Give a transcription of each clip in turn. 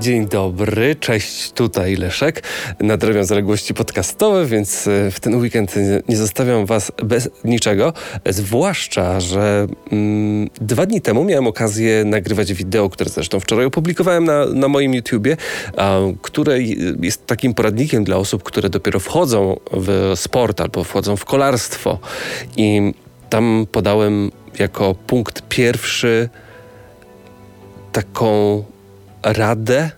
Dzień dobry, cześć, tutaj Leszek. Nadrabiam zaległości podcastowe, więc e, w ten weekend nie zostawiam Was bez niczego. Zwłaszcza, że mm, dwa dni temu miałem okazję nagrywać wideo, które zresztą wczoraj opublikowałem na, na moim YouTubie, które jest takim poradnikiem dla osób, które dopiero wchodzą w sport albo wchodzą w kolarstwo. I tam podałem jako punkt pierwszy taką radę,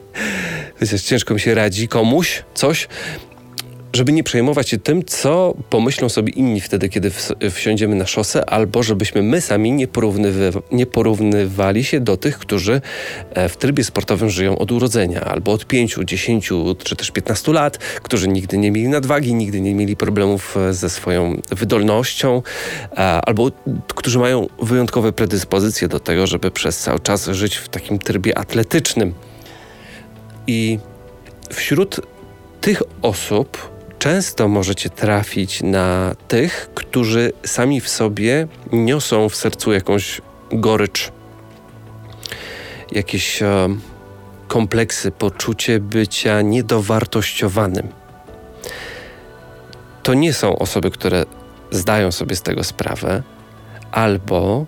chociaż ciężko mi się radzi komuś coś, żeby nie przejmować się tym, co pomyślą sobie inni wtedy, kiedy wsiądziemy na szosę, albo żebyśmy my sami nie, porównywa nie porównywali się do tych, którzy e, w trybie sportowym żyją od urodzenia, albo od 5, 10 czy też 15 lat, którzy nigdy nie mieli nadwagi, nigdy nie mieli problemów e, ze swoją wydolnością, albo którzy mają wyjątkowe predyspozycje do tego, żeby przez cały czas żyć w takim trybie atletycznym. I wśród tych osób często możecie trafić na tych, którzy sami w sobie niosą w sercu jakąś gorycz, jakieś e, kompleksy, poczucie bycia niedowartościowanym. To nie są osoby, które zdają sobie z tego sprawę, albo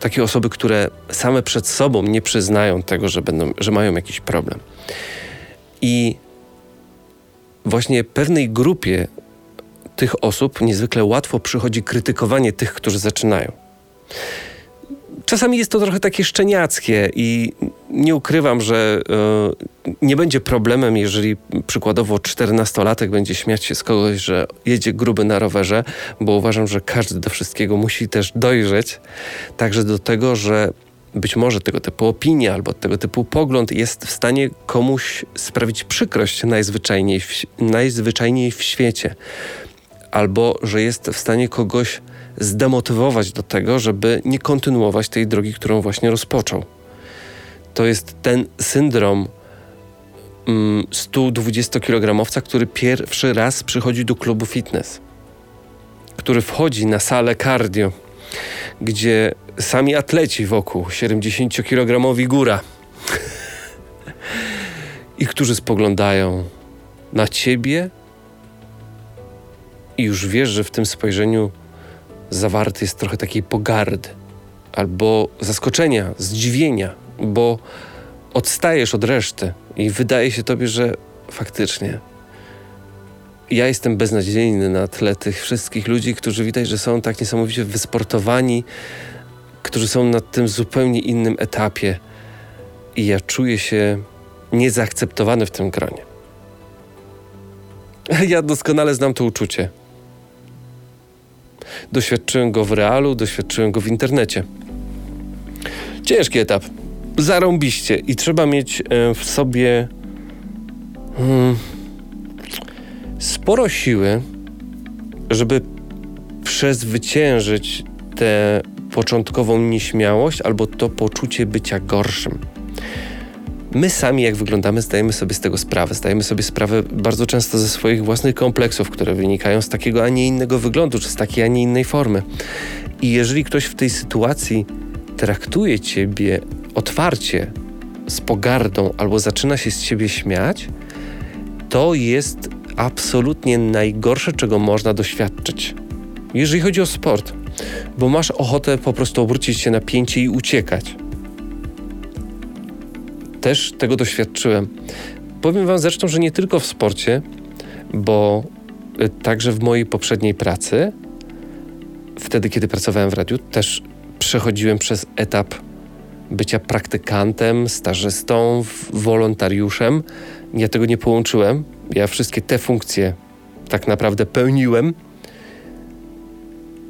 takie osoby, które same przed sobą nie przyznają tego, że, będą, że mają jakiś problem. I właśnie pewnej grupie tych osób niezwykle łatwo przychodzi krytykowanie tych, którzy zaczynają. Czasami jest to trochę takie szczeniackie i nie ukrywam, że y, nie będzie problemem, jeżeli przykładowo 14-latek będzie śmiać się z kogoś, że jedzie gruby na rowerze, bo uważam, że każdy do wszystkiego musi też dojrzeć. Także do tego, że być może tego typu opinia albo tego typu pogląd jest w stanie komuś sprawić przykrość najzwyczajniej w, najzwyczajniej w świecie, albo że jest w stanie kogoś zdemotywować do tego, żeby nie kontynuować tej drogi, którą właśnie rozpoczął. To jest ten syndrom mm, 120-kilogramowca, który pierwszy raz przychodzi do klubu fitness, który wchodzi na salę cardio gdzie sami atleci wokół, 70-kilogramowi góra, i którzy spoglądają na ciebie i już wiesz, że w tym spojrzeniu zawarty jest trochę takiej pogardy albo zaskoczenia, zdziwienia, bo odstajesz od reszty i wydaje się tobie, że faktycznie ja jestem beznadziejny na tle tych wszystkich ludzi, którzy widać, że są tak niesamowicie wysportowani, którzy są na tym zupełnie innym etapie. I ja czuję się niezaakceptowany w tym gronie. Ja doskonale znam to uczucie. Doświadczyłem go w realu, doświadczyłem go w internecie. Ciężki etap. Zarąbiście. I trzeba mieć e, w sobie. Hmm, sporo siły, żeby przezwyciężyć tę początkową nieśmiałość albo to poczucie bycia gorszym. My sami, jak wyglądamy, zdajemy sobie z tego sprawę. Zdajemy sobie sprawę bardzo często ze swoich własnych kompleksów, które wynikają z takiego, a nie innego wyglądu, czy z takiej, a nie innej formy. I jeżeli ktoś w tej sytuacji traktuje ciebie otwarcie, z pogardą, albo zaczyna się z ciebie śmiać, to jest absolutnie najgorsze, czego można doświadczyć. Jeżeli chodzi o sport, bo masz ochotę po prostu obrócić się na pięcie i uciekać. Też tego doświadczyłem. Powiem Wam zresztą, że nie tylko w sporcie, bo y, także w mojej poprzedniej pracy, wtedy kiedy pracowałem w radiu, też przechodziłem przez etap bycia praktykantem, stażystą, wolontariuszem. Ja tego nie połączyłem, ja wszystkie te funkcje tak naprawdę pełniłem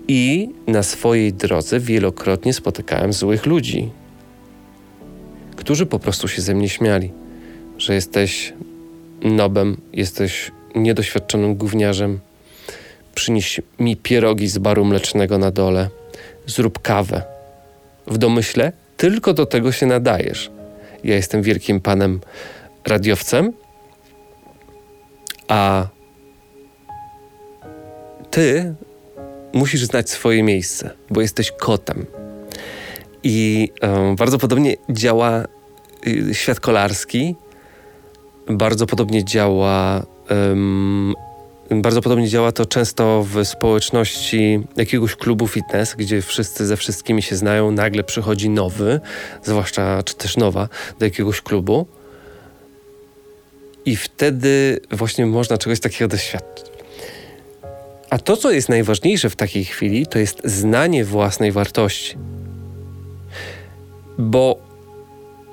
i na swojej drodze wielokrotnie spotykałem złych ludzi, którzy po prostu się ze mnie śmiali, że jesteś nobem, jesteś niedoświadczonym gówniarzem, przynieś mi pierogi z baru mlecznego na dole, zrób kawę. W domyśle tylko do tego się nadajesz. Ja jestem wielkim panem radiowcem, a ty musisz znać swoje miejsce, bo jesteś kotem. I um, bardzo podobnie działa y, świat kolarski bardzo podobnie działa. Um, bardzo podobnie działa to często w społeczności jakiegoś klubu fitness, gdzie wszyscy ze wszystkimi się znają, nagle przychodzi nowy, zwłaszcza czy też nowa, do jakiegoś klubu. I wtedy właśnie można czegoś takiego doświadczyć. A to, co jest najważniejsze w takiej chwili, to jest znanie własnej wartości. Bo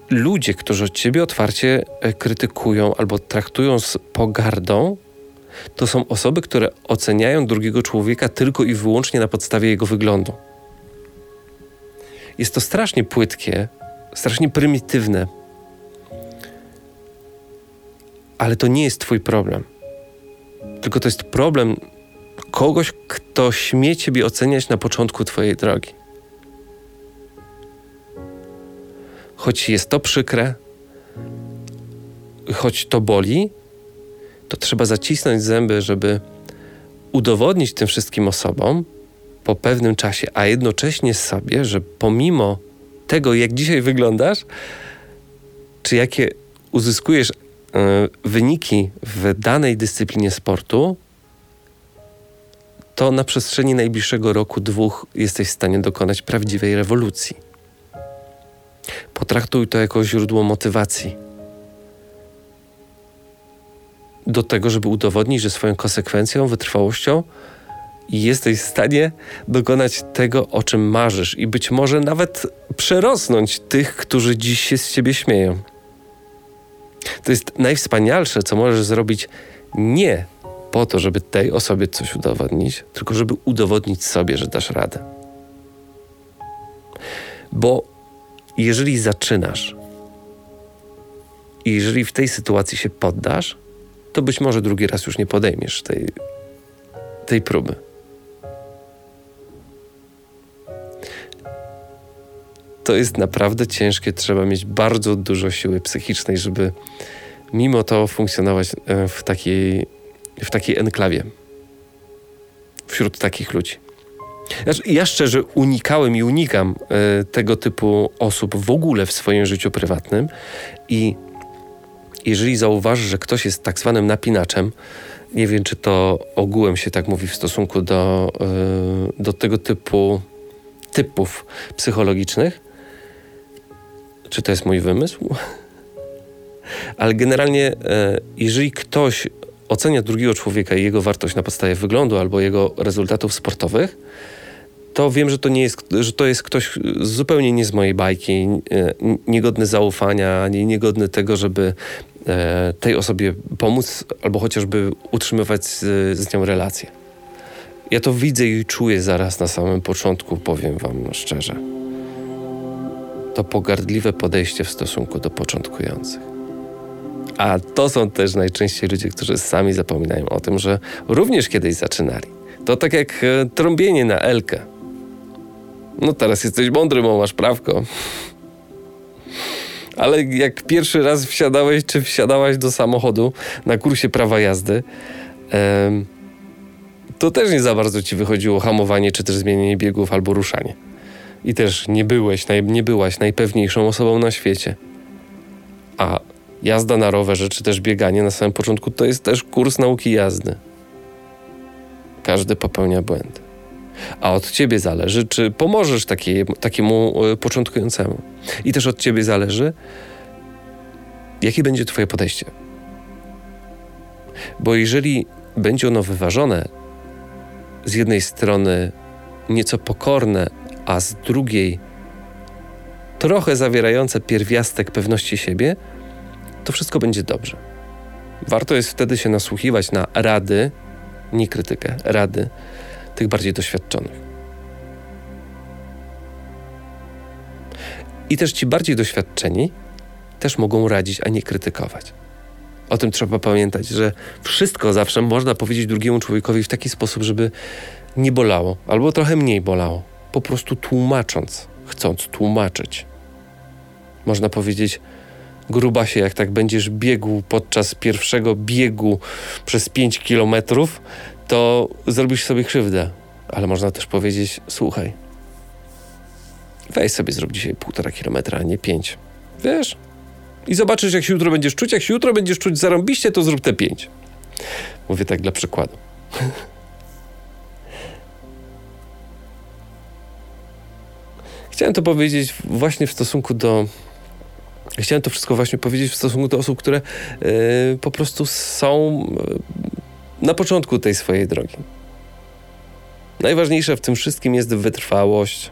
ludzie, którzy ciebie otwarcie e, krytykują albo traktują z pogardą, to są osoby, które oceniają drugiego człowieka tylko i wyłącznie na podstawie jego wyglądu. Jest to strasznie płytkie, strasznie prymitywne, ale to nie jest Twój problem. Tylko to jest problem kogoś, kto śmie Ciebie oceniać na początku Twojej drogi. choć jest to przykre, choć to boli, to trzeba zacisnąć zęby, żeby udowodnić tym wszystkim osobom po pewnym czasie, a jednocześnie sobie, że pomimo tego, jak dzisiaj wyglądasz, czy jakie uzyskujesz y, wyniki w danej dyscyplinie sportu, to na przestrzeni najbliższego roku, dwóch jesteś w stanie dokonać prawdziwej rewolucji. Potraktuj to jako źródło motywacji do tego, żeby udowodnić, że swoją konsekwencją, wytrwałością jesteś w stanie dokonać tego, o czym marzysz i być może nawet przerosnąć tych, którzy dziś się z ciebie śmieją. To jest najwspanialsze, co możesz zrobić nie po to, żeby tej osobie coś udowodnić, tylko żeby udowodnić sobie, że dasz radę. Bo jeżeli zaczynasz i jeżeli w tej sytuacji się poddasz, to być może drugi raz już nie podejmiesz tej, tej próby. To jest naprawdę ciężkie, trzeba mieć bardzo dużo siły psychicznej, żeby mimo to funkcjonować e, w takiej, w takiej enklawie wśród takich ludzi. Ja szczerze unikałem i unikam y, tego typu osób w ogóle w swoim życiu prywatnym i jeżeli zauważysz, że ktoś jest tak zwanym napinaczem, nie wiem, czy to ogółem się tak mówi w stosunku do, y, do tego typu typów psychologicznych, czy to jest mój wymysł? Ale generalnie, y, jeżeli ktoś ocenia drugiego człowieka i jego wartość na podstawie wyglądu albo jego rezultatów sportowych, to wiem, że to, nie jest, że to jest ktoś zupełnie nie z mojej bajki, e, niegodny zaufania, niegodny tego, żeby e, tej osobie pomóc albo chociażby utrzymywać z, z nią relacje. Ja to widzę i czuję zaraz na samym początku, powiem Wam szczerze. To pogardliwe podejście w stosunku do początkujących. A to są też najczęściej ludzie, którzy sami zapominają o tym, że również kiedyś zaczynali. To tak jak e, trąbienie na Elkę. No teraz jesteś mądry, bo masz prawko. Ale jak pierwszy raz wsiadałeś, czy wsiadałaś do samochodu na kursie prawa jazdy, to też nie za bardzo ci wychodziło hamowanie, czy też zmienienie biegów albo ruszanie. I też nie byłeś, nie byłaś najpewniejszą osobą na świecie. A jazda na rowerze, czy też bieganie na samym początku to jest też kurs nauki jazdy. Każdy popełnia błędy a od ciebie zależy, czy pomożesz takiej, takiemu e, początkującemu. I też od ciebie zależy, jakie będzie twoje podejście. Bo jeżeli będzie ono wyważone, z jednej strony nieco pokorne, a z drugiej trochę zawierające pierwiastek pewności siebie, to wszystko będzie dobrze. Warto jest wtedy się nasłuchiwać na rady, nie krytykę, rady tych bardziej doświadczonych. I też ci bardziej doświadczeni też mogą radzić, a nie krytykować. O tym trzeba pamiętać, że wszystko zawsze można powiedzieć drugiemu człowiekowi w taki sposób, żeby nie bolało, albo trochę mniej bolało. Po prostu tłumacząc, chcąc tłumaczyć. Można powiedzieć, grubasie, jak tak będziesz biegł podczas pierwszego biegu przez 5 kilometrów, to zrobisz sobie krzywdę. Ale można też powiedzieć, słuchaj, weź sobie zrób dzisiaj półtora kilometra, a nie pięć. Wiesz, I zobaczysz, jak się jutro będziesz czuć. Jak się jutro będziesz czuć zarąbiście, to zrób te pięć. Mówię tak dla przykładu. Chciałem to powiedzieć właśnie w stosunku do. Chciałem to wszystko właśnie powiedzieć w stosunku do osób, które yy, po prostu są yy, na początku tej swojej drogi. Najważniejsze w tym wszystkim jest wytrwałość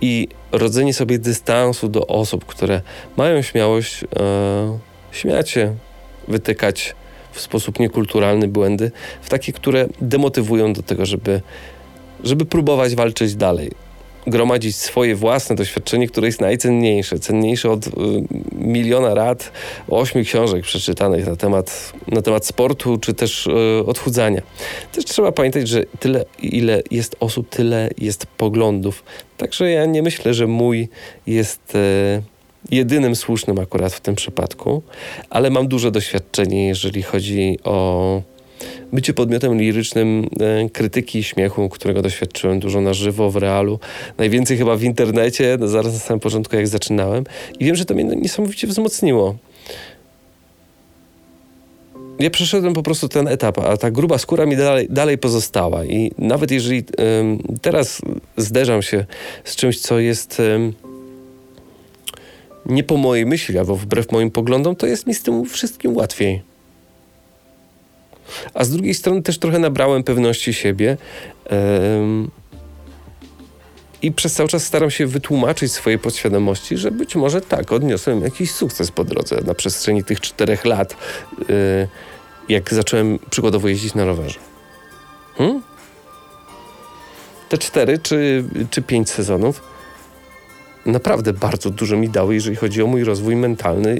i rodzenie sobie dystansu do osób, które mają śmiałość yy, śmiać się, wytykać w sposób niekulturalny błędy, w takie, które demotywują do tego, żeby, żeby próbować walczyć dalej gromadzić swoje własne doświadczenie, które jest najcenniejsze, cenniejsze od y, miliona rad, ośmiu książek przeczytanych na temat, na temat sportu czy też y, odchudzania. Też trzeba pamiętać, że tyle, ile jest osób, tyle jest poglądów. Także ja nie myślę, że mój jest. Y, jedynym słusznym akurat w tym przypadku, ale mam duże doświadczenie, jeżeli chodzi o bycie podmiotem lirycznym e, krytyki śmiechu, którego doświadczyłem dużo na żywo, w realu, najwięcej chyba w internecie, no, zaraz na samym początku jak zaczynałem. I wiem, że to mnie niesamowicie wzmocniło. Ja przeszedłem po prostu ten etap, a ta gruba skóra mi dalej, dalej pozostała. I nawet jeżeli um, teraz zderzam się z czymś, co jest um, nie po mojej myśli, albo wbrew moim poglądom, to jest mi z tym wszystkim łatwiej a z drugiej strony też trochę nabrałem pewności siebie. I przez cały czas staram się wytłumaczyć swojej podświadomości, że być może tak, odniosłem jakiś sukces po drodze na przestrzeni tych czterech lat, y, jak zacząłem przykładowo jeździć na rowerze. Hmm? Te cztery czy, czy pięć sezonów naprawdę bardzo dużo mi dały, jeżeli chodzi o mój rozwój mentalny,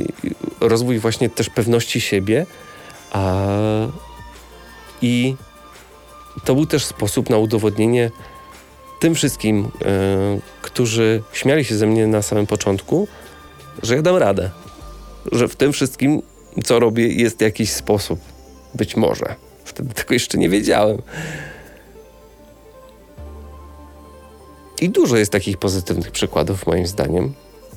rozwój właśnie też pewności siebie, a i to był też sposób na udowodnienie tym wszystkim, yy, którzy śmiali się ze mnie na samym początku, że ja dam radę. Że w tym wszystkim, co robię, jest jakiś sposób. Być może. Wtedy tego jeszcze nie wiedziałem. I dużo jest takich pozytywnych przykładów, moim zdaniem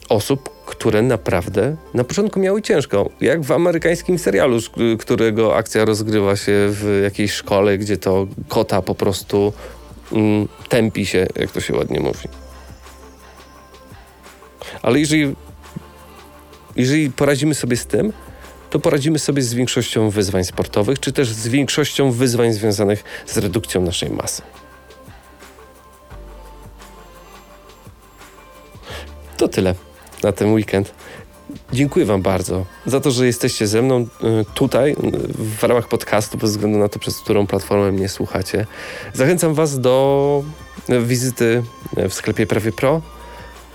osób, które naprawdę na początku miały ciężko. Jak w amerykańskim serialu, którego akcja rozgrywa się w jakiejś szkole, gdzie to kota po prostu mm, tępi się, jak to się ładnie mówi. Ale jeżeli, jeżeli poradzimy sobie z tym, to poradzimy sobie z większością wyzwań sportowych, czy też z większością wyzwań związanych z redukcją naszej masy. To tyle na ten weekend. Dziękuję Wam bardzo za to, że jesteście ze mną y, tutaj w ramach podcastu, bez względu na to, przez którą platformę mnie słuchacie. Zachęcam Was do wizyty w sklepie Prawie Pro,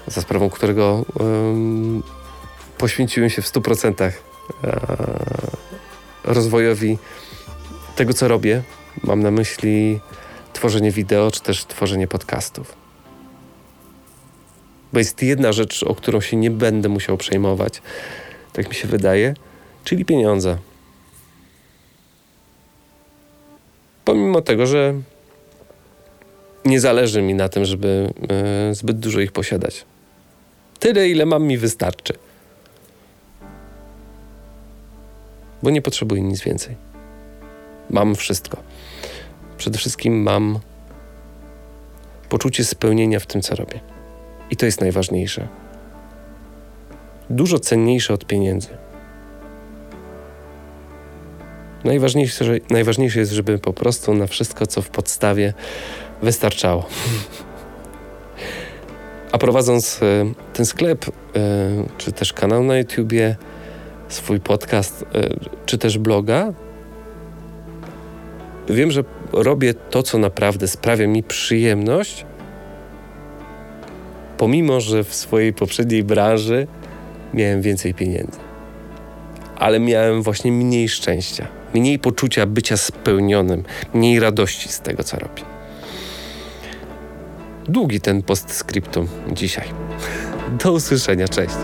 za sprawą którego um, poświęciłem się w 100% e, rozwojowi tego, co robię. Mam na myśli tworzenie wideo, czy też tworzenie podcastów. Bo jest jedna rzecz, o którą się nie będę musiał przejmować, tak mi się wydaje, czyli pieniądze. Pomimo tego, że nie zależy mi na tym, żeby y, zbyt dużo ich posiadać. Tyle, ile mam, mi wystarczy. Bo nie potrzebuję nic więcej. Mam wszystko. Przede wszystkim mam poczucie spełnienia w tym, co robię. I to jest najważniejsze. Dużo cenniejsze od pieniędzy. Najważniejsze, najważniejsze jest, żeby po prostu na wszystko, co w podstawie, wystarczało. A prowadząc e, ten sklep, e, czy też kanał na YouTubie, swój podcast, e, czy też bloga, wiem, że robię to, co naprawdę sprawia mi przyjemność pomimo że w swojej poprzedniej branży miałem więcej pieniędzy. Ale miałem właśnie mniej szczęścia, mniej poczucia bycia spełnionym, mniej radości z tego, co robię. Długi ten postscriptum dzisiaj. Do usłyszenia, cześć.